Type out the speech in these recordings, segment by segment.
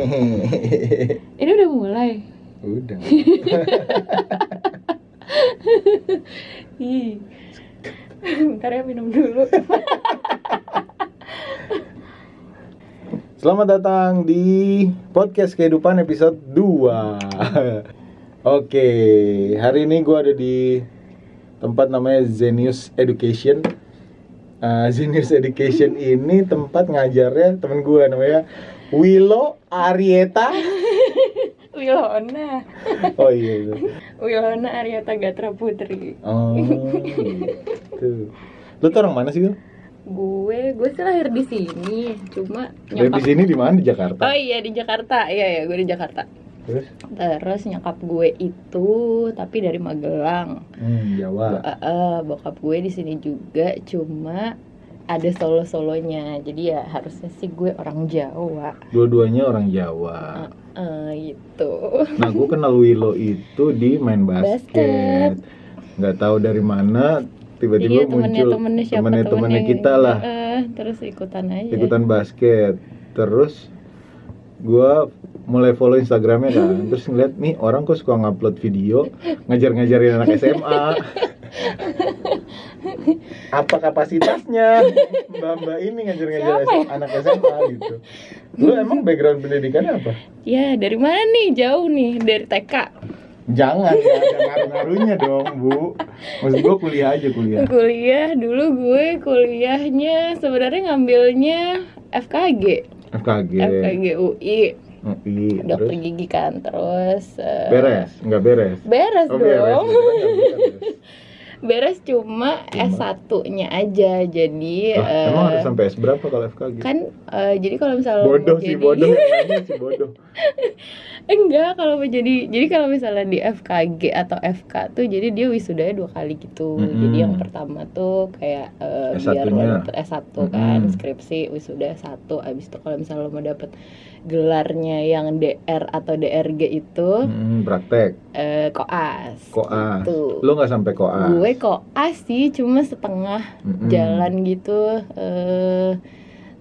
Ini udah mulai. Udah. Ih. Bentar ya minum dulu. Selamat datang di podcast kehidupan episode 2 Oke, hari ini gue ada di tempat namanya Zenius Education Uh, Zenius Education ini tempat ngajarnya temen gue namanya Willow Arieta Wilona. Oh iya itu Wilona Ariata Gatra Putri. Oh gitu Lu tuh orang mana sih Wil? Gue, gue sih lahir di sini, cuma Dari di sini di mana di Jakarta? Oh iya di Jakarta, iya ya gue di Jakarta. Terus? Terus nyokap gue itu tapi dari Magelang. Hmm, Jawa Eh, eh, bokap gue di sini juga, cuma ada solo-solonya. Jadi ya harusnya sih gue orang Jawa. Dua-duanya orang Jawa Eh, gitu. Nah, gue kenal Willow itu di main basket. Basket. Nggak tahu dari mana tiba-tiba Iya, muncul temennya siapa temennya temennya kita lah Eh, terus ikutan aja. ikutan basket. Terus gue mulai follow Instagramnya kan, terus ngeliat nih orang kok suka ngupload video ngajar-ngajarin anak SMA. Apa kapasitasnya mbak-mbak ini ngajar-ngajar ya? anak SMA gitu? Lu emang background pendidikannya apa? Ya, dari mana nih? Jauh nih, dari TK. Jangan, nggak ada ngaruh-ngaruhnya dong, Bu. Maksud gue kuliah aja kuliah. Kuliah dulu gue kuliahnya sebenarnya ngambilnya FKG. FKG. FKG UI. UI, Dokter terus gigi kan terus eh, beres, nggak beres. Beres Oh, dong. beres. Nggak beres. Beres cuma, Cuma. S1-nya aja. Jadi Lah, eh, emang harus sampai S berapa kalau FKG? kan eh, jadi kalau misalnya bodoh sih, jadi- bodoh yang nanya Enggak, kalau jadi jadi kalau misalnya di FKG atau FK tuh jadi dia wisudanya dua kali gitu. Mm-mm. Jadi yang pertama tuh kayak eh, biar lo S1-nya. dapet S1 kan, Mm-mm. skripsi wisuda S1. Abis itu kalau misalnya lo mau dapet gelarnya yang DR atau DRG itu Hmm, praktek. eh, koas. Koas. Gitu. Lu nggak sampai koas. Gue koas sih cuma setengah Mm-mm. jalan gitu eh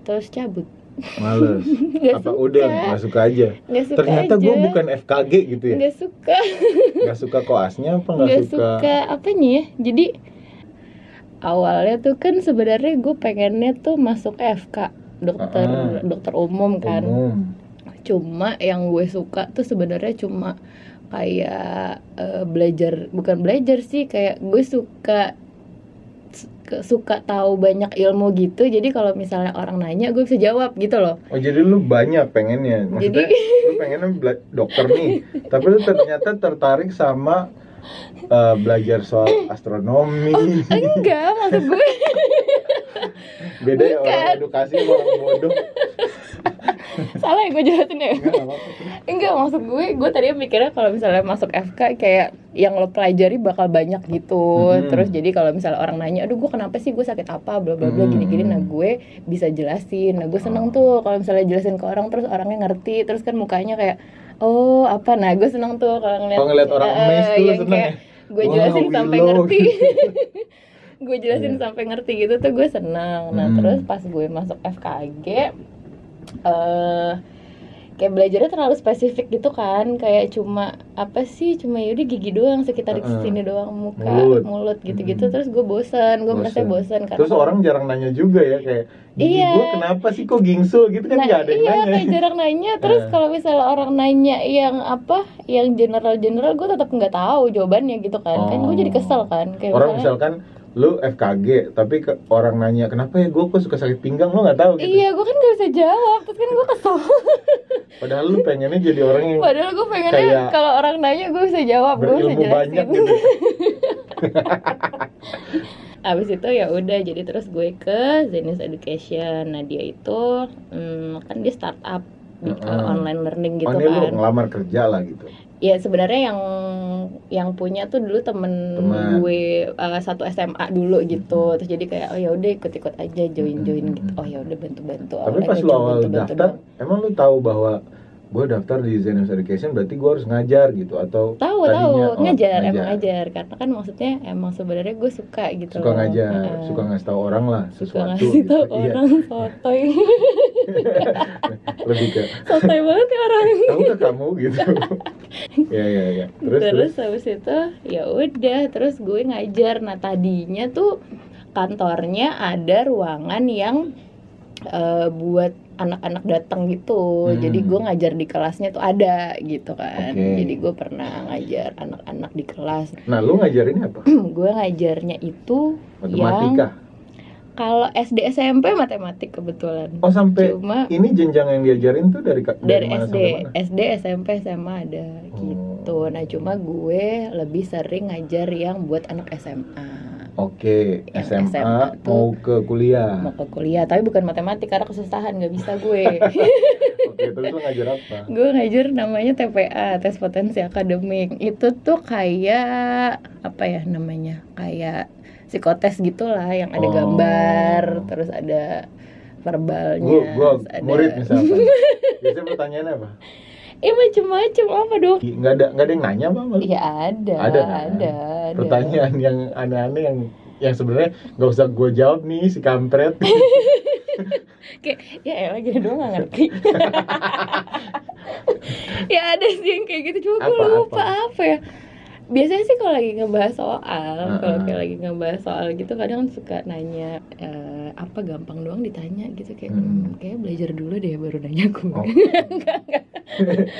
terus cabut. Males. Nggak Apa suka. udah nggak suka aja? Nggak suka Ternyata gue bukan FKG gitu ya. Nggak suka. Nggak suka koasnya apa nggak nggak suka? suka apanya ya jadi awalnya tuh kan sebenarnya gue pengennya tuh masuk FK dokter Ah. dokter umum kan Umum. cuma yang gue suka tuh sebenarnya cuma kayak eh, belajar bukan belajar sih kayak gue suka suka, tahu banyak ilmu gitu jadi kalau misalnya orang nanya gue bisa jawab gitu loh. Oh jadi lu banyak pengennya, maksudnya Jadi- lu pengennya dokter nih, tapi lu ternyata tertarik sama eh, belajar soal astronomi. enggak maksud gue. Beda ya orang edukasi sama orang bodoh. salah ya gue jelasin ya Enggak, maksud gue, gue tadinya mikirnya kalau misalnya masuk FK kayak yang lo pelajari bakal banyak gitu. Hmm. Terus jadi kalau misalnya orang nanya, aduh gue kenapa sih gue sakit apa, bla bla bla Hmm. gini-gini. Nah gue bisa jelasin. Nah gue seneng tuh kalau misalnya jelasin ke orang terus orangnya ngerti, terus kan mukanya kayak oh apa. Nah gue seneng tuh kalau ngeliat, ngeliat orang amazed tuh seneng kayak ya? Gue jelasin sampai Willow. ngerti. gue jelasin Iya. sampai ngerti gitu tuh gue seneng. Nah Hmm. terus pas gue masuk FKG, eh kayak belajarnya terlalu spesifik gitu kan kayak cuma apa sih cuma yaudah gigi doang sekitar di Heeh. sini doang muka Mulut. mulut, gitu-gitu Hmm. terus gue bosan gue merasa bosan karena Terus orang jarang nanya juga ya kayak gigi Iya. gua kenapa sih kok gingsul gitu kan nah ada yang iya nanya. kayak jarang nanya terus Eh. kalau misalnya orang nanya yang apa yang general general gue tetap nggak tahu jawabannya gitu kan kan gue jadi Oh. kesel kan kayak Orang misalnya- misalkan lu FKG tapi ke, orang nanya kenapa ya gue kok suka sakit pinggang lu nggak tahu gitu. iya gue kan gak bisa jawab terus kan gue kesel Padahal lu pengennya jadi orang yang padahal gue pengennya Kayak kalau orang nanya gue bisa jawab gue bisa berilmu banyak jelasin gitu. abis itu ya udah jadi terus gue ke Zenius Education nah dia itu hmm, kan dia startup Heeh. uh, online learning gitu oh ini lu kan ngelamar kerja lah gitu. ya sebenarnya yang yang punya tuh dulu temen, Teman. gue uh, satu SMA dulu gitu Hmm. terus jadi kayak oh ya udah ikut ikut aja join join Hmm. gitu oh ya udah bantu bantu Tapi pas lu awal daftar, emang lu tahu bahwa gue daftar di Zenius Education berarti gue harus ngajar gitu atau tahu tahu. tadinya, oh, ngajar, emang ngajar. karena kan maksudnya emang sebenarnya gue suka gitu suka ngajar Heeh. suka ngasih tahu orang lah suka sesuatu ngasih gitu. tahu Iya. orang sotoy. Lebih ke sotoy banget ya orang. Tahukah kamu gitu. Ya ya ya terus, terus, terus habis itu ya udah terus gue ngajar. Nah tadinya tuh kantornya ada ruangan yang eh, buat anak-anak datang gitu. Hmm. jadi gue ngajar di kelasnya tuh ada gitu kan. Oke. jadi gue pernah ngajar anak-anak di kelas. Nah lu ngajarinnya apa? Gue ngajarnya itu yang matematika kalau SD SMP matematik kebetulan. Oh sampai cuma ini jenjang yang diajarin tuh dari ka- dari mana SD sampai mana? SD SMP SMA ada gitu. Oh. nah cuma gue lebih sering ngajar yang buat anak SMA Oke, Yang SMA, SMA mau ke kuliah. mau ke kuliah tapi bukan matematik karena kesusahan nggak bisa gue Oke, terus lu ngajar apa? gue ngajar namanya TPA tes potensi akademik itu tuh kayak apa ya namanya kayak psikotes gitulah yang ada Oh. gambar terus ada verbalnya gua terus ada murid misalnya. Biasanya pertanyaannya apa? Eh macem-macem apa dong Nggak ada, nggak ada yang nanya apa? Iya ada, Ada, ada, kan? ada. Pertanyaan yang aneh-aneh yang yang sebenarnya nggak usah gue jawab nih si kampret. Kayak, ya elah gini doang gak ngerti. ya ada sih yang kayak gitu, cuma gue Apa, lupa apa? ya. Biasanya sih kalau lagi ngebahas soal, kalau Heeh. kayak lagi ngebahas soal gitu kadang suka nanya eh, apa gampang doang ditanya gitu kayak Hmm. hmm, kayak belajar dulu deh baru nanya gue. Oh. enggak, enggak.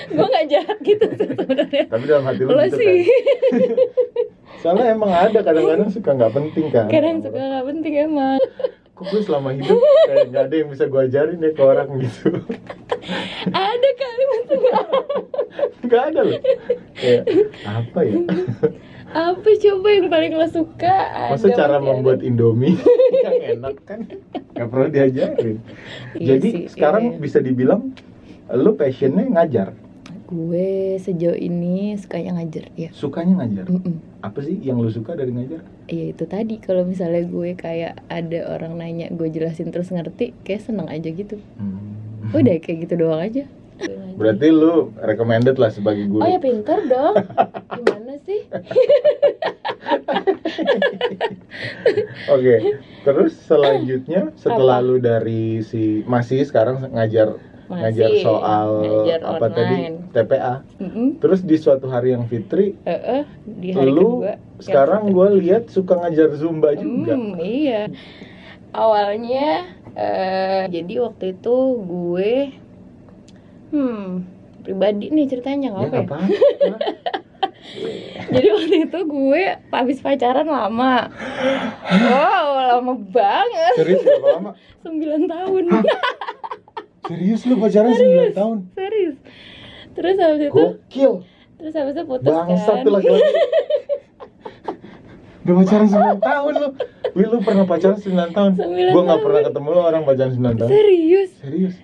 gue gak jahat gitu sebenarnya. Tapi dalam hati lu gitu sih kan. Soalnya emang ada kadang-kadang suka nggak penting kan. kadang suka gak penting emang. Kok gue selama hidup kayak nggak ada yang bisa gue ajarin deh ke orang gitu. ada kali nggak Nggak ada loh. Kayak apa ya? apa coba yang paling lo suka Masa cara membuat ada. Indomie yang enak kan nggak perlu diajarin. Iya Jadi sih, sekarang iya. bisa dibilang lu passionnya ngajar, gue sejauh ini sukanya ngajar ya sukanya ngajar. Mm-mm. Apa sih yang lu suka dari ngajar? Iya itu tadi kalau misalnya gue kayak ada orang nanya gue jelasin terus ngerti kayak seneng aja gitu Hmm. udah kayak gitu doang aja. Berarti lu recommended lah sebagai guru. oh ya pinter dong gimana sih Oke, terus selanjutnya setelah lu dari si masih sekarang ngajar ngajar soal ngajar apa online. tadi TPA. Mm-mm. Terus di suatu hari yang fitri, Eh, eh, di hari lu kedua sekarang gue lihat suka ngajar zumba juga. Hmm, iya. Awalnya eh jadi waktu itu gue hmm pribadi nih ceritanya nggak Ya apa ya. apa-apa. Jadi waktu itu gue habis pacaran lama. Wow, lama banget. Serius lama? 9 tahun. Serius lu pacaran 9 tahun? Serius. Terus habis itu Gokil. terus habis itu putus Bangsat kan. tuh laki-laki. Udah pacaran 9 tahun lu. Wih lu pernah pacaran 9 tahun? 9 Gua nggak tahun. pernah ketemu lu orang pacaran 9 tahun. Serius. Serius.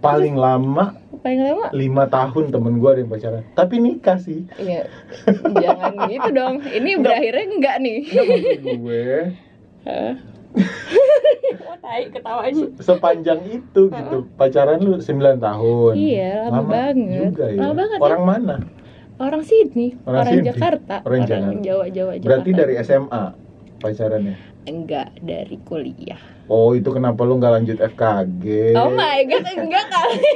Paling lama Paling lama 5 tahun temen gua ada yang pacaran. Tapi nikah sih. Iya. Jangan gitu dong. Ini berakhirnya enggak nih. Enggak maksud gue Oh, tai sepanjang itu gitu. Pacaran lu 9 tahun. Iya, lama banget. Juga ya. Lama banget, Orang mana? Orang Sydney, Orang orang, Sydney. Jakarta, Orang Jakarta. Jawa Jawa Jakarta. Berarti dari SMA pacarannya. enggak dari kuliah. Oh, itu kenapa lu nggak lanjut FKG? Oh my god, enggak kali.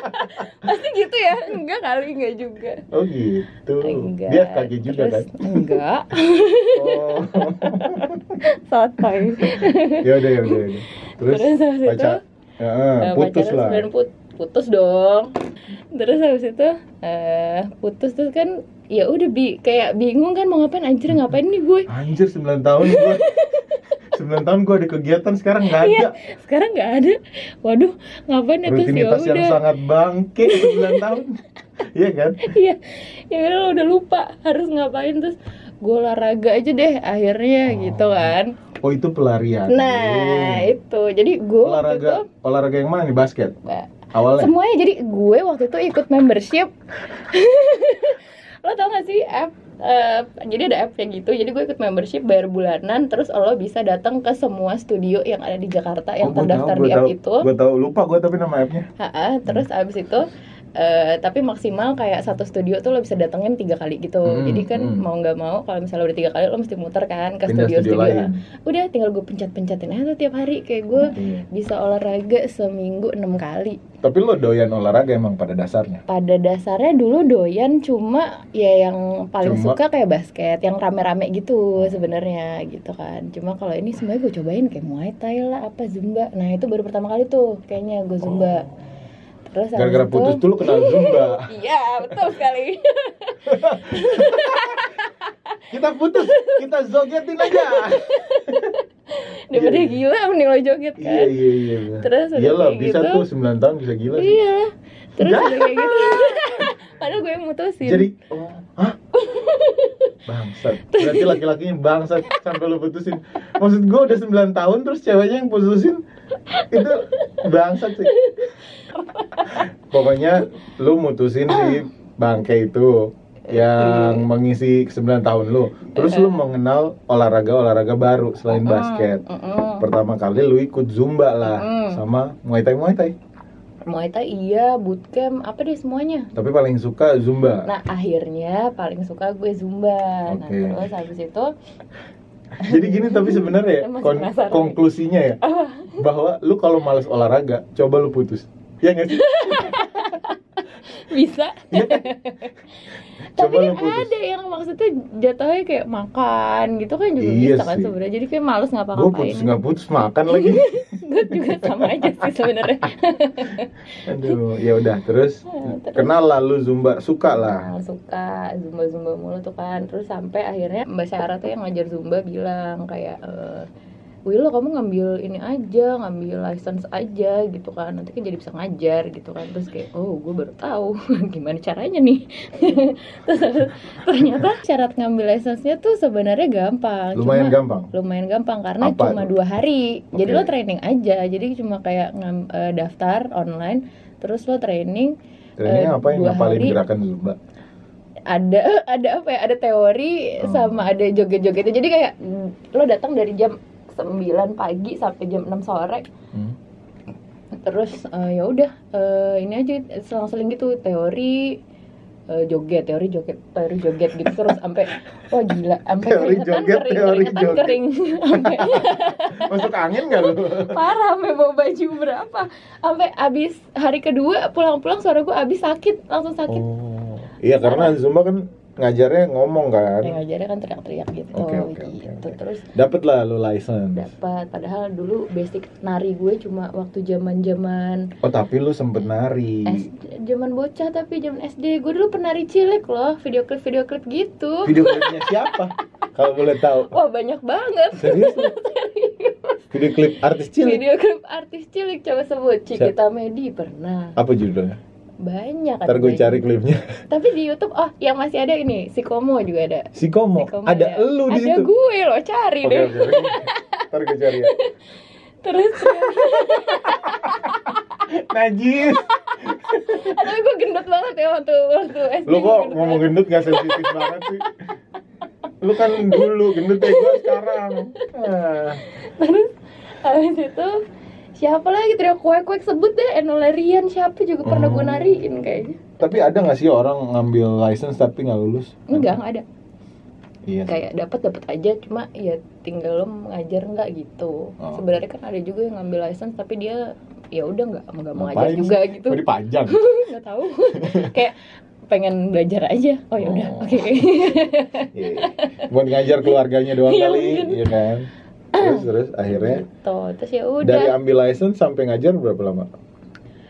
Pasti gitu ya? Enggak kali, enggak juga. Oh gitu. Enggak. Dia FKG juga Terus, kan? Enggak. Oh. Sotoy. ya udah ya udah. ya udah. Terus, Terus habis itu, pacar Ya, Eh, putus pacaran lah. put- putus dong terus habis itu eh putus terus kan ya udah bi kayak bingung kan mau ngapain anjir ngapain nih gue Anjir 9 tahun gua. 9 tahun gua ada kegiatan sekarang nggak ada. Iya, sekarang nggak ada waduh ngapain ya terus ya Rutinitas yang udah sangat bangke 9 tahun. Iya kan? iya ya udah udah lupa harus ngapain terus gue olahraga aja deh akhirnya Oh. gitu kan Oh itu pelarian. nah Eh, itu jadi gue waktu itu olahraga olahraga yang mana nih basket? Mbak, Awalnya. semuanya jadi gue waktu itu ikut membership lo tau gak sih app eh, jadi ada app kayak gitu jadi gue ikut membership bayar bulanan terus lo bisa datang ke semua studio yang ada di Jakarta yang Oh, terdaftar tahu, di app tahu. itu Gua tahu lupa gua tapi nama appnya. Ha-ha, terus abis itu eh, tapi maksimal kayak satu studio tuh lo bisa datengin tiga kali gitu. Hmm, jadi kan hmm. mau nggak mau kalau misalnya udah tiga kali lo mesti muter kan ke Pindah studio udah tinggal gue pencet pencetin aja tuh tiap hari. Kayak gue Iya. bisa olahraga seminggu enam kali. Tapi lo doyan olahraga emang pada dasarnya. pada dasarnya dulu doyan cuma ya yang paling Cuma- suka kayak basket yang rame-rame gitu sebenarnya gitu kan. Cuma kalau ini semuanya gue cobain kayak muay thai lah apa zumba. Nah itu baru pertama kali tuh kayaknya gue zumba terus. Gara-gara putus tuh lo kenal Zumba. iya betul sekali kita putus, kita zogetin aja. daripada Iya, iya. gila mending lo joget Iya kan iya iya. benar. Terus Iyalah, kayak bisa gitu. tuh 9 tahun bisa gila sih. iya terus udah kayak gitu padahal gue yang mutusin Jadi, oh, hah? Bangsat. Berarti laki-lakinya bangsat sampai lu putusin. Maksud gue udah 9 tahun terus ceweknya yang putusin itu bangsat sih. Pokoknya lu mutusin si bangke itu yang mengisi 9 tahun lu. Terus lu mengenal olahraga-olahraga baru selain basket. Pertama kali lu ikut zumba lah sama muay thai muay thai. Muay Thai iya, bootcamp, apa deh semuanya. Tapi paling suka zumba. Nah akhirnya paling suka gue Zumba. Nah Oke. terus habis itu Jadi gini tapi sebenarnya ya kon- konklusinya ya bahwa lu kalau males olahraga coba lu putus. Ya nggak sih? Bisa. Iya kan? Tapi kan putus. ada yang maksudnya jatuhnya kayak makan gitu kan juga Iya bisa kan sebenarnya. Jadi kayak males Gue ngapa-ngapain. putus nggak putus makan lagi. gue juga sama aja sih sebenarnya. Aduh, ya udah terus Terus- kenal lah lu zumba suka lah. Nah, suka zumba zumba mulu tuh kan terus sampai akhirnya mbak Sarah tuh yang ngajar zumba bilang kayak eh Willow kamu ngambil ini aja ngambil license aja gitu kan. Nanti kan jadi bisa ngajar gitu kan. Terus kayak oh gue baru tahu. Gimana caranya nih? Terus ternyata syarat ngambil license-nya tuh sebenarnya gampang. Lumayan Cuma- gampang. lumayan gampang karena Apa cuma tuh? dua hari. Jadi Oke. lo training aja. Jadi cuma kayak ngam- eh, daftar online terus lo training Trainingnya Eh, apa yang ngapalin gerakan zumba? ada ada apa ya? Ada teori Oh. sama ada joget-jogetnya jadi kayak lo datang dari jam 9 pagi sampai jam 6 sore Hmm. terus eh, ya udah eh, ini aja selang-seling gitu teori eh, joget teori joget teori joget gitu terus sampai wah gila sampai Teori keringetan joget, kering teori keringetan joget. kering sampai Masuk angin nggak lu? parah sampai bawa baju berapa sampai abis hari kedua pulang-pulang suara gue abis sakit langsung sakit Oh, iya karena zumba kan ngajarnya ngomong kan. yang ngajarnya kan teriak-teriak gitu Oke, oke, oke, gitu oke. terus Dapet lah lu license. dapat padahal dulu basic nari gue cuma waktu zaman zaman Oh tapi lu sempet nari. zaman bocah tapi zaman SD gue dulu penari cilik loh video klip video klip gitu Video klipnya siapa? Kalau boleh tahu. wah banyak banget Serius? Video klip artis cilik. video klip artis cilik coba sebut Cikita Medi pernah Apa judulnya? Banyak Ntar gue cari klipnya. tapi di YouTube oh yang masih ada ini si Komo juga ada Si Komo. Si Komo Ada elu di ada situ. gue loh cari Oke deh oke. oke. Ntar gue cari ya. terus Najis. tapi gue gendut banget ya waktu waktu SD Lu kok ngomong gendut gak sensitif banget sih? Lu kan dulu gendut kayak gue sekarang. Ah. terus habis itu siapa lagi trio kue kue sebut deh Enolerian siapa juga pernah gue Oh. nariin kayaknya Tapi ada gak sih orang ngambil license tapi nggak lulus? enggak enggak ada Iya. kayak dapat dapat aja cuma ya tinggal lo mengajar nggak gitu Oh. sebenarnya kan ada juga yang ngambil license tapi dia ya udah nggak nggak mau ngajar juga gitu Mau dipajang. nggak tahu kayak pengen belajar aja oh ya udah Oh. oke Iya. Buat ngajar keluarganya doang Iya, kali, iya kan? Terus terus akhirnya gitu terus ya dari udah ambil license sampai ngajar berapa lama?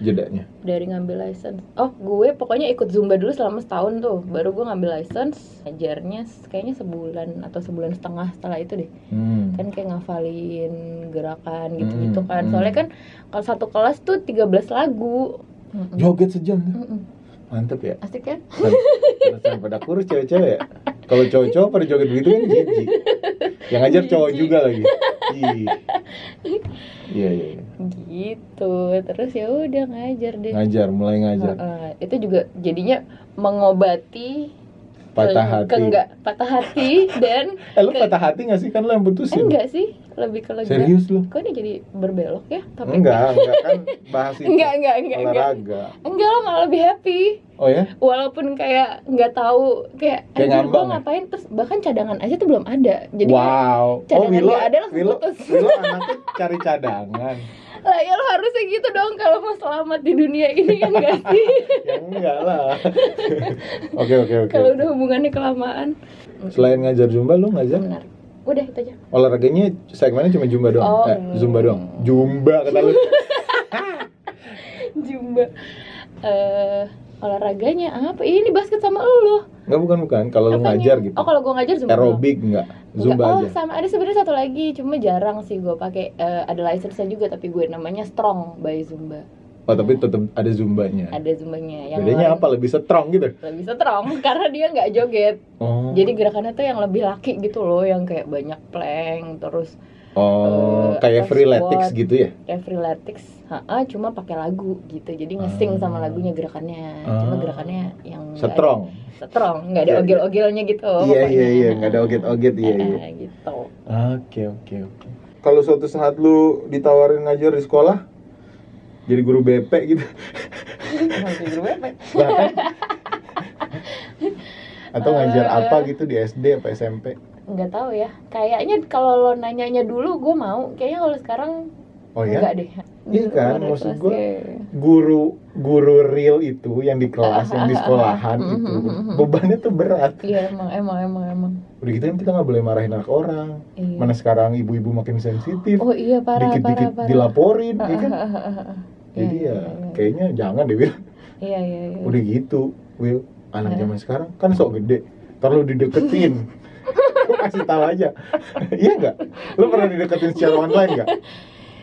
Jedanya. dari ngambil license oh gue pokoknya ikut zumba dulu selama setahun tuh baru gue ngambil license ngajarnya kayaknya sebulan atau sebulan setengah setelah itu deh Hmm. kan kayak ngafalin gerakan gitu-gitu Hmm, kan hmm. soalnya kan kalau satu kelas tuh 13 lagu Mm-mm. Joget sejam. Mm-mm. Mantep ya. asik kan pada kurus cewek-cewek ya. Kalau cowok-cowok pada joget begitu kan jijik. Yang ngajar cowok Jijik. juga lagi. Ih. Iya iya. iya. gitu terus ya udah ngajar deh Ngajar, mulai ngajar. Heeh, itu juga jadinya mengobati Patah ke- hati. ke enggak patah hati dan Eh lu ke- patah hati gak sih? Kan lu yang putusin. enggak sih lebih ke lega Serius lu? kok ini jadi berbelok ya topiknya? Enggak, enggak kan bahas itu. enggak enggak enggak enggak olahraga. enggak lo malah lebih happy Oh ya? walaupun kayak nggak tahu kayak Kayak ngambang ya? ngapain terus bahkan cadangan aja tuh belum ada jadi wow. Oh, cadangan Wilo, nggak ada langsung Wilo, putus. Wilo anaknya cari cadangan. Lah ya lo harusnya gitu dong kalau mau selamat di dunia ini kan gak sih ya enggak lah. Oke, oke, oke. kalau udah hubungannya kelamaan Selain ngajar Zumba, lu ngajar menarik udah itu aja olahraganya segmennya cuma Zumba doang. Oh. Eh, Zumba doang. Zumba kata lu. Jumba eh olahraganya apa ini basket sama lo Enggak bukan bukan. Kalau lu ngajar gitu. oh kalau gue ngajar zumba. Aerobik enggak? Zumba oh aja. sama ada sebenarnya satu lagi cuma jarang sih gue pakai eh, ada license juga tapi gue namanya strong by zumba Oh, tapi tetap ada Zumbanya. ada zumbanya yang Bedanya lain apa? Lebih strong gitu. lebih strong karena dia nggak joget Oh. jadi gerakannya tuh yang lebih laki gitu loh yang kayak banyak plank terus Oh, eh, kayak freeletics gitu ya? kayak freeletics ha cuma pakai lagu gitu jadi ngesing sama Ah. lagunya gerakannya cuma Ah. gerakannya yang Strong. ada, strong nggak ada Iya, iya. ogel-ogelnya gitu Iya pokoknya. iya iya, nggak ada oget-oget iya iya. Eh, gitu Oke oke oke. Kalau suatu saat lu ditawarin ngajar di sekolah, jadi guru BP gitu, guru. Lah kan? atau ngajar Eh. apa gitu di SD apa SMP? Nggak tahu ya kayaknya kalau lo nanyanya dulu gue mau kayaknya kalau sekarang Oh ya, enggak deh Iya kan, maksud gua guru guru real itu yang di kelas, yang di sekolahan itu bebannya tuh berat. iya emang emang emang emang Udah gitu kan kita nggak boleh marahin anak orang. iya. Mana sekarang ibu-ibu makin sensitif, oh iya parah dikit-dikit parah parah dilaporin, ya kan? Jadi Iya, ya iya, iya. kayaknya jangan deh Will. iya iya iya Udah gitu, Will. Anak Iya. zaman sekarang kan sok gede. Ntar lu dideketin. Lu kasih tahu aja. iya nggak? Lu pernah dideketin secara online nggak?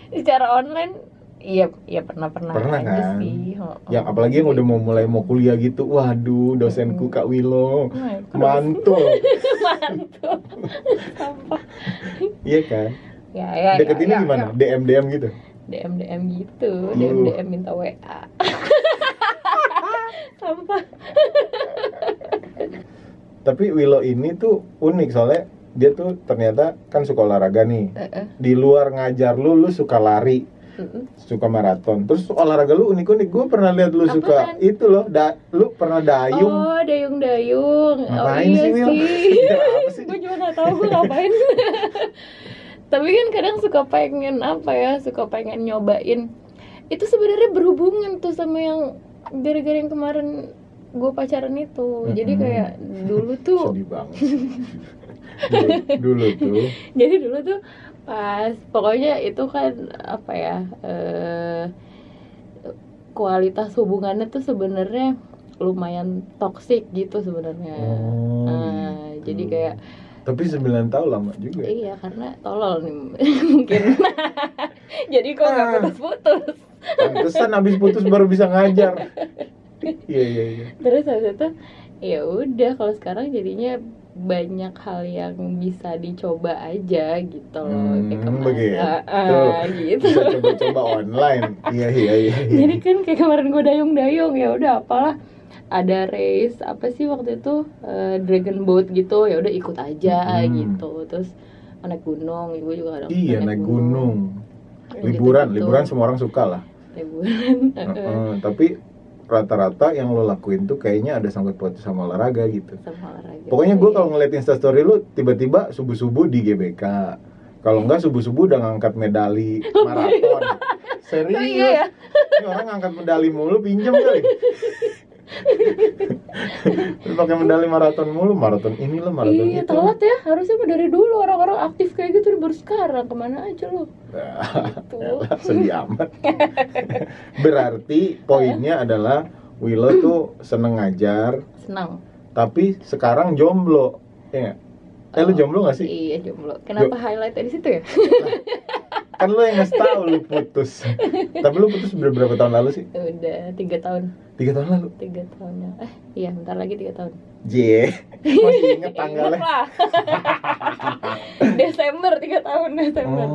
secara online iya iya pernah pernah Pernah kan? sih oh, Yang apalagi yang udah mau mulai mau kuliah gitu. Waduh, dosenku Kak Wilo. Mantul. mantul sampah Iya kan? ya ya Deketinnya ya, gimana? ya. DM DM gitu. DM DM gitu Uh. DM DM minta WA sampah Tapi Wilo ini tuh unik soalnya dia tuh ternyata kan suka olahraga nih. Eh, eh. Di luar ngajar lu, lu suka lari, Mm-mm. suka maraton. Terus olahraga lu unik-unik. Gue pernah lihat lu suka Apaan? itu loh, da, lu pernah dayung. Oh, dayung-dayung. Oh Ngapain iya sih, sih. Iya, apa sih? gue juga gak tahu gue ngapain. Tapi kan kadang suka pengen apa ya, suka pengen nyobain. Itu sebenarnya berhubungan tuh sama yang gara-gara yang kemarin gue pacaran itu. Jadi Mm-mm. kayak dulu tuh, Sedih banget. dulu, dulu tuh. jadi dulu tuh pas pokoknya itu kan apa ya eh kualitas hubungannya tuh sebenarnya lumayan toksik gitu sebenarnya. Oh, Nah, gitu. jadi kayak Tapi 9 tahun lama juga. ya? iya karena tolol nih mungkin. jadi kok nggak Ah. putus-putus. Pantesan abis putus baru bisa ngajar. Iya iya iya. Terus habis itu ya udah kalau sekarang jadinya banyak hal yang bisa dicoba aja gitu loh kayak Hmm, begitu. Ah, ah, gitu Bisa coba-coba online. Iya iya iya. iya. jadi kan kayak kemarin gue dayung-dayung ya udah apalah ada race apa sih waktu itu eh, dragon boat gitu ya udah ikut aja Hmm. gitu terus naik gunung gue juga kadang Iya naik gunung. Kayak Liburan, gitu-gitu. liburan semua orang suka lah. liburan Heeh, tapi rata-rata yang lo lakuin tuh kayaknya ada sangkut pautnya sama olahraga gitu. sama olahraga Pokoknya gue Iya. kalau ngeliat instastory lu tiba-tiba subuh-subuh di GBK. Kalau enggak subuh-subuh udah ngangkat medali maraton. Serius? Oh, iya ya? Ini orang ngangkat medali mulu pinjem kali. Pakai medali maraton mulu, maraton ini lah, maraton iya itu. telat ya harusnya mah dari dulu orang-orang aktif kayak gitu baru sekarang ke mana aja lo Gitu. sedih amat. Berarti poinnya adalah Willow tuh seneng ngajar, senang tapi sekarang jomblo. Ya? Eh lu jomblo gak sih? iya jomblo kenapa highlight di situ ya Kan lu yang ngasih tahu lu putus. Tapi lu putus ber- berapa tahun lalu sih? udah tiga tahun Tiga tahun lalu. tiga tahun ya eh iya bentar lagi tiga tahun J. Masih inget tanggalnya. Desember tiga tahun Desember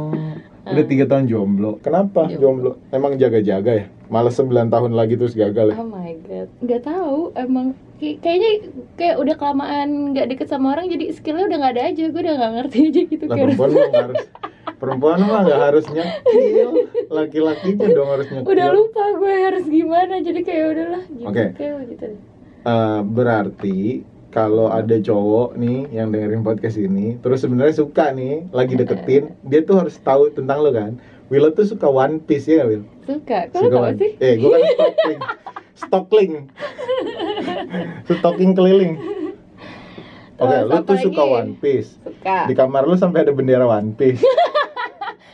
Oh, udah tiga tahun jomblo. Kenapa Jomblo. jomblo? Emang jaga-jaga ya? Malah 9 tahun lagi terus gagal ya? Oh my god, nggak tahu emang Kay- kayaknya kayak udah kelamaan nggak deket sama orang jadi skillnya udah nggak ada aja gue udah nggak ngerti aja gitu Lah perempuan nggak harus perempuan mah nggak harus nyekil laki-lakinya dong harus nyekil udah lupa gue harus gimana jadi kayak udahlah gitu Oke. kayak gitu deh. Eh, berarti kalau ada cowok nih yang dengerin podcast ini terus sebenarnya suka nih lagi deketin dia tuh harus tahu tentang lo kan Willow tuh suka One Piece ya nggak Will? suka kalau tau sih Eh, gue kan stalking. stalking. stalking keliling. Oke, Terus lu tuh suka lagi? One Piece. suka Di kamar lu sampai ada bendera One Piece.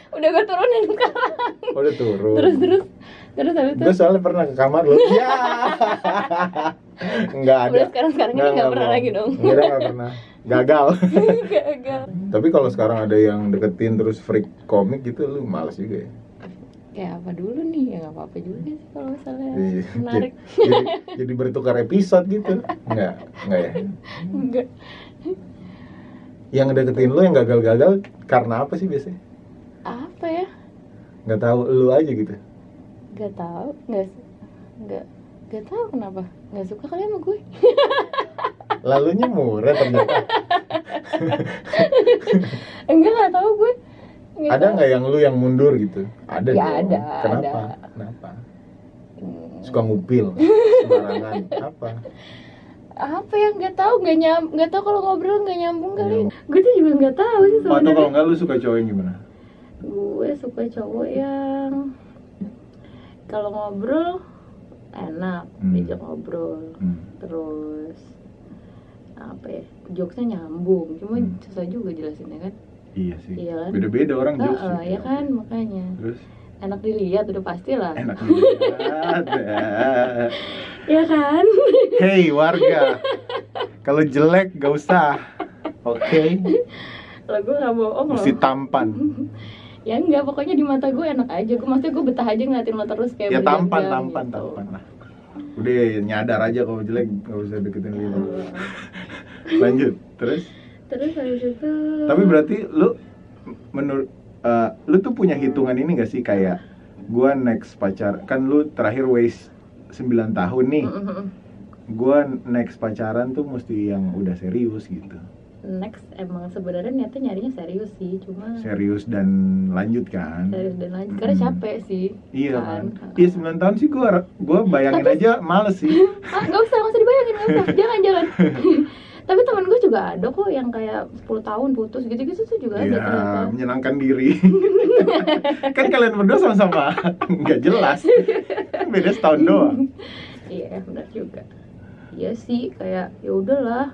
udah gue turunin sekarang Oh, udah turun. terus terus terus habis itu Gue soalnya pernah ke kamar lu. Ya. Enggak ada. udah sekarang sekarang ini nggak pernah mau. lagi dong Enggak, enggak pernah. Gagal. gagal Tapi kalau sekarang ada yang deketin terus freak komik gitu lu males juga ya. Ya apa dulu nih ya nggak apa-apa juga sih kalau misalnya Iya. menarik Jadi, jadi bertukar episode gitu. Enggak, enggak ya. enggak Yang deketin lu yang gagal-gagal karena apa sih biasanya? apa ya nggak tahu lu aja gitu nggak tahu nggak nggak nggak tahu kenapa nggak suka kali sama gue lalunya murah ternyata enggak nggak tahu gue Nggak ada nggak yang lu yang mundur gitu? Ada Ya, dong. ada, kenapa? ada. kenapa? Hmm, suka ngupil sembarangan. Apa? Apa ya? Nggak tahu nggak nyam nggak tahu kalau ngobrol nggak nyambung kali. Nyambung. gue tuh juga nggak tahu sih Oh, atau kalau sebenarnya nggak lu suka cowok yang gimana? Gue suka cowok yang kalau ngobrol enak Hmm. diajak ngobrol. Hmm. terus apa ya jokesnya nyambung. Cuma Hmm. susah juga jelasinnya kan iya sih. Iya kan? beda-beda orang Heeh, jokes juga. ya kan makanya. Terus? Enak dilihat udah pasti lah. Enak dilihat ya. Kan? Hey warga. Kalau jelek gak usah. Oke? Kalau gue nggak bohong mesti tampan. Ya enggak pokoknya di mata gue enak aja. Gue maksudnya gue betah aja ngeliatin lo terus kayak ya tampan tampan gitu. tampan lah. Udah nyadar aja kalau jelek gak usah deketin Heeh. lanjut terus terus habis itu Tapi berarti lu menurut eh, lu tuh punya hitungan ini gak sih kayak gua next pacar kan lu terakhir waste 9 tahun nih. Gua next pacaran tuh mesti yang udah serius gitu. next emang sebenarnya niatnya nyarinya serius sih cuma Serius dan lanjut kan. serius dan lanjut karena capek sih Iya kan. kan Iya 9 tahun sih gua gua bayangin Tapi- aja males sih. ah nggak usah nggak usah dibayangin nggak usah jangan jangan tapi temen gue juga ada kok yang kayak 10 tahun putus gitu-gitu tuh juga ada Iya, ternyata menyenangkan diri. kan kalian berdua sama-sama nggak jelas. Beda setahun doang. iya benar juga iya sih kayak ya udahlah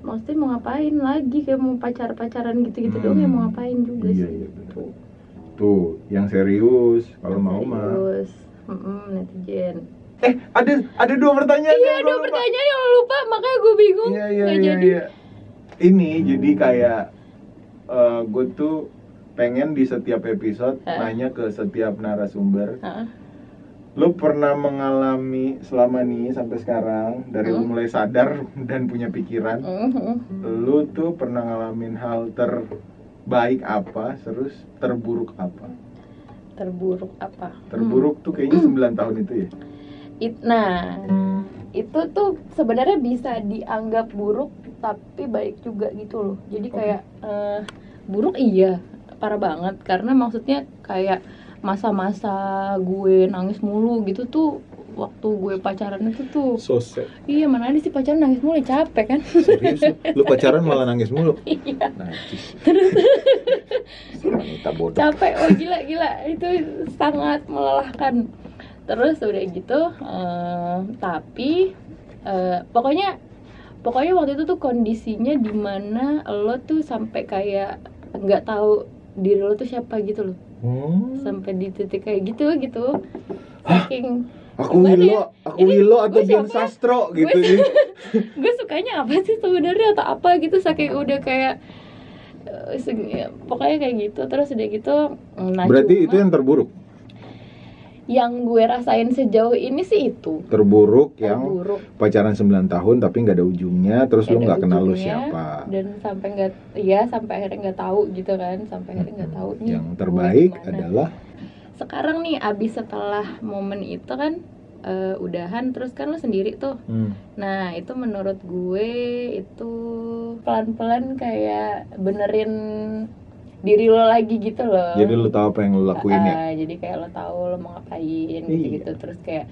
maksudnya mau ngapain lagi kayak mau pacar pacaran gitu gitu doang ya mau Hmm. ngapain juga Iya, sih iya. Tuh. Tuh, yang serius kalau mau mah. Serius. Mm-mm, netizen Eh, ada ada dua pertanyaan iya gua lupa. pertanyaan yang lo lupa makanya gue bingung Iya, iya, iya, jadi iya. Ini jadi kayak gue tuh pengen di setiap episode Hah? nanya ke setiap narasumber. Heeh. Lu pernah mengalami selama nih sampai sekarang dari lu Hmm. mulai sadar dan punya pikiran, Mhm. lu tuh pernah ngalamin hal terbaik apa, terus terburuk apa? terburuk apa Terburuk tuh kayaknya 9 tahun itu ya. It- nah itu tuh sebenarnya bisa dianggap buruk tapi baik juga gitu loh jadi kayak eh, buruk iya parah banget karena maksudnya kayak masa-masa gue nangis mulu gitu tuh waktu gue pacaran itu tuh So sad. iya mana ada sih pacaran nangis mulu capek kan Serius lu? Pacaran malah nangis mulu? iya Najis. Bodoh. capek oh gila gila itu sangat melelahkan terus udah gitu eh, tapi eh, pokoknya pokoknya waktu itu tuh kondisinya di mana lo tuh sampai kayak nggak tahu diri lo tuh siapa gitu loh Hmm. sampai di titik kayak gitu gitu saking Aku Gimana ya? aku Ini Willo atau Dian? Sastro gitu ya. gue sukanya apa sih sebenarnya atau apa gitu saking udah kayak eh, ya, pokoknya kayak gitu terus udah gitu nah Berarti cuma itu yang terburuk. Yang gue rasain sejauh ini sih itu. Terburuk yang terburuk. pacaran 9 tahun tapi nggak ada ujungnya, terus lu Nggak kenal lu siapa. dan sampai nggak ya sampai akhirnya nggak tahu gitu kan sampai akhirnya nggak tahu nih Yang terbaik adalah? Sekarang nih abis setelah momen itu kan eh, udahan terus kan lo sendiri tuh. Hmm, nah itu menurut gue itu pelan pelan kayak benerin diri lo lagi gitu loh Jadi lu tahu apa yang lu lakuin ya? Ah, jadi kayak lo tahu lo mau ngapain Iya. gitu-gitu terus kayak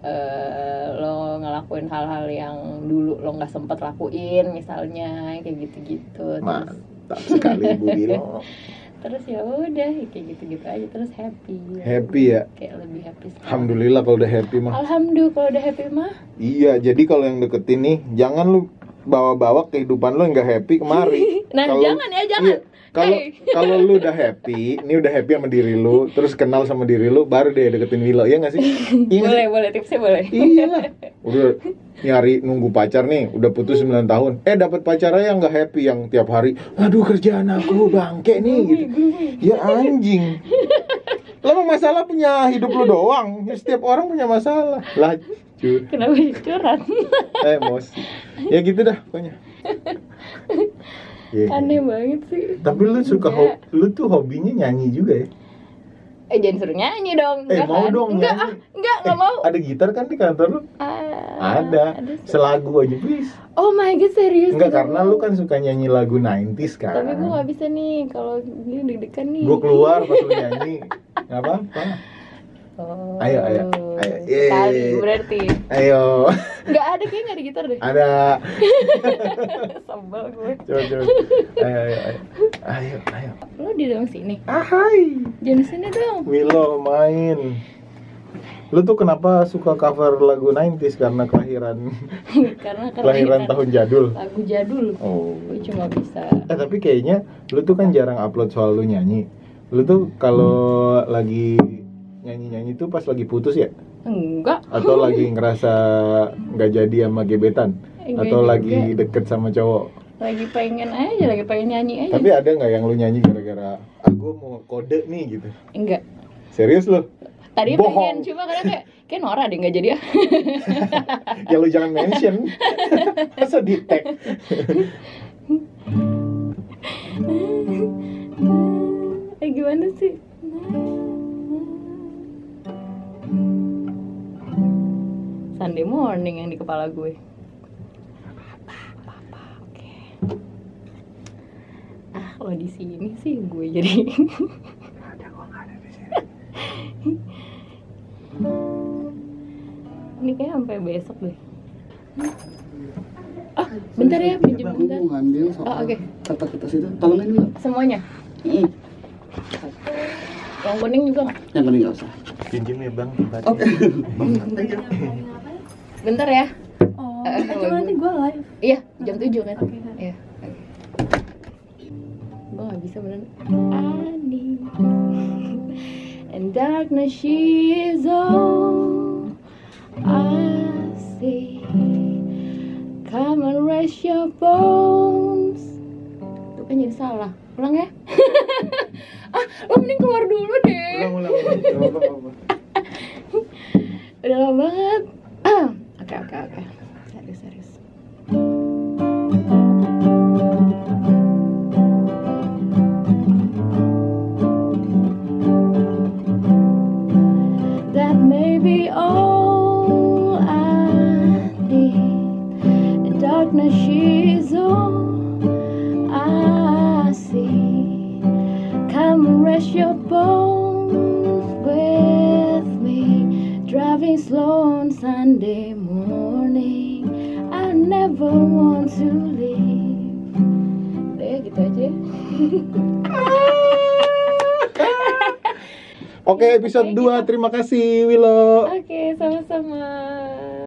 eh, lo ngelakuin hal-hal yang dulu lo nggak sempet lakuin misalnya kayak gitu-gitu terus Mantap sekali Bu Wilo. terus ya udah kayak gitu-gitu aja terus happy Happy ya. kayak lebih happy sekarang. Alhamdulillah kalau udah happy mah. alhamdulillah kalau udah happy mah Iya, jadi kalau yang deketin nih, jangan lu bawa-bawa kehidupan lu nggak happy kemari. Nah, Kalau- jangan ya, jangan. Iya, Kalau kalau lu udah happy, ini udah happy sama diri lu, terus kenal sama diri lu, baru deh deketin Wilo, ya nggak sih? Iya boleh sih? boleh tipsnya boleh Iya lah. Udah nyari nunggu pacar nih, udah putus 9 tahun. Eh dapat pacar yang nggak happy yang tiap hari, aduh kerjaan aku bangke nih gitu. Ya anjing. Lah masalah punya hidup lu doang. Ya, setiap orang punya masalah. Lah, cuy. kenapa curhat emosi ya gitu dah pokoknya Iya. aneh banget sih. Tapi lu suka ho- lu tuh hobinya nyanyi juga ya? Eh jangan suruh nyanyi dong. Eh, enggak mau kan? dong enggak nyanyi. ah enggak enggak Eh, mau. ada gitar kan di kantor lu? Ah, ada. sih. selagu aja please. Oh my god serius? Enggak karena lu kan suka nyanyi lagu 90s kan. Tapi gue gak bisa nih kalau ini deg-degan nih. Gua keluar pas lu nyanyi. Nggak apa-apa oh. Ayo, ayo, ayo. sekali berarti. Ayo. Nggak ada kayak nggak ada gitar deh. Ada. Sebel gue. Coba coba. Ayo ayo ayo. Ayo ayo. Lo di dalam sini? Ahai. Jangan sini dong. Milo main. Lu tuh kenapa suka cover lagu 90s karena kelahiran. Karena kelahiran tahun jadul? lagu jadul. Oh. gue cuma bisa. Eh tapi kayaknya lu tuh kan jarang upload soal lu nyanyi. Lu tuh kalau lagi nyanyi-nyanyi tuh pas lagi putus ya? enggak Atau lagi ngerasa nggak jadi sama gebetan? Enggak Atau juga. lagi deket sama cowok? lagi pengen aja lagi pengen nyanyi aja Tapi ada nggak yang lu nyanyi gara-gara aku mau kode nih gitu? enggak Serius lu? tadi Bohong. pengen cuma karena kayak kayak Nora deh nggak jadi ya ya lu jangan mention. Masa di tag? eh gimana sih Sunday morning yang di kepala gue apa-apa oke ah kalau di sini sih gue jadi ini kayak sampai besok deh ah bentar ya pinjam Aku bentar mau ngambil soal Oh, oke. kata-kata situ. Tolongin dulu. semuanya Hmm. yang kuning juga nggak Yang penting nggak usah. Pinjem ya bang. Oke. Bentar ya. Oh, Eh, cuma nanti gue live. iya jam 7 kan? Kan. iya gue nggak bisa bener. Ani and darkness she is all I see. Come and rest your bones. Itu kan jadi salah. Ulang ya. Ah lo mending keluar dulu deh. Ulang ulang ulang. Gak gak udah lama banget oke episode 2. Terima kasih, Willow.